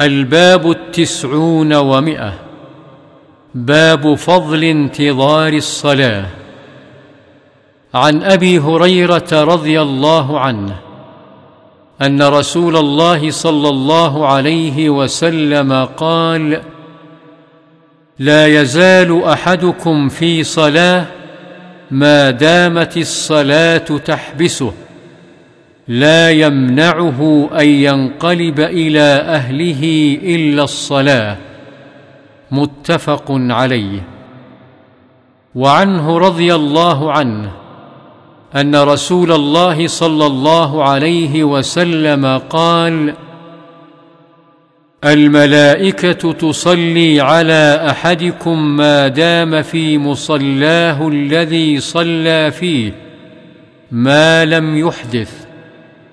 الباب التسعون ومئة. باب فضل انتظار الصلاة. عن أبي هريرة رضي الله عنه أن رسول الله صلى الله عليه وسلم قال لا يزال أحدكم في صلاة ما دامت الصلاة تحبسه. لا يمنعه أن ينقلب إلى أهله إلا الصلاة. متفق عليه. وعنه رضي الله عنه أن رسول الله صلى الله عليه وسلم قال الملائكة تصلي على أحدكم ما دام في مصلاه الذي صلى فيه ما لم يحدث.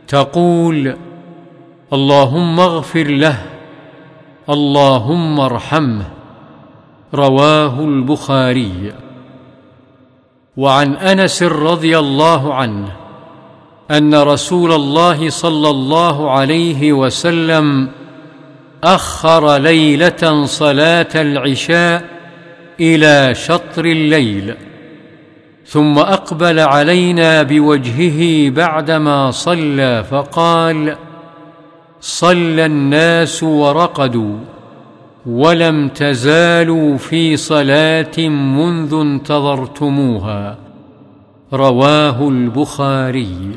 تقول اللهم اغفر له اللهم ارحمه رواه البخاري. وعن أنس رضي الله عنه أن رسول الله صلى الله عليه وسلم أخر ليلة صلاة العشاء إلى شطر الليل. ثم أقبل علينا بوجهه بعدما صلى فقال صلى الناس ورقدوا ولم تزالوا في صلاة منذ انتظرتموها. رواه البخاري.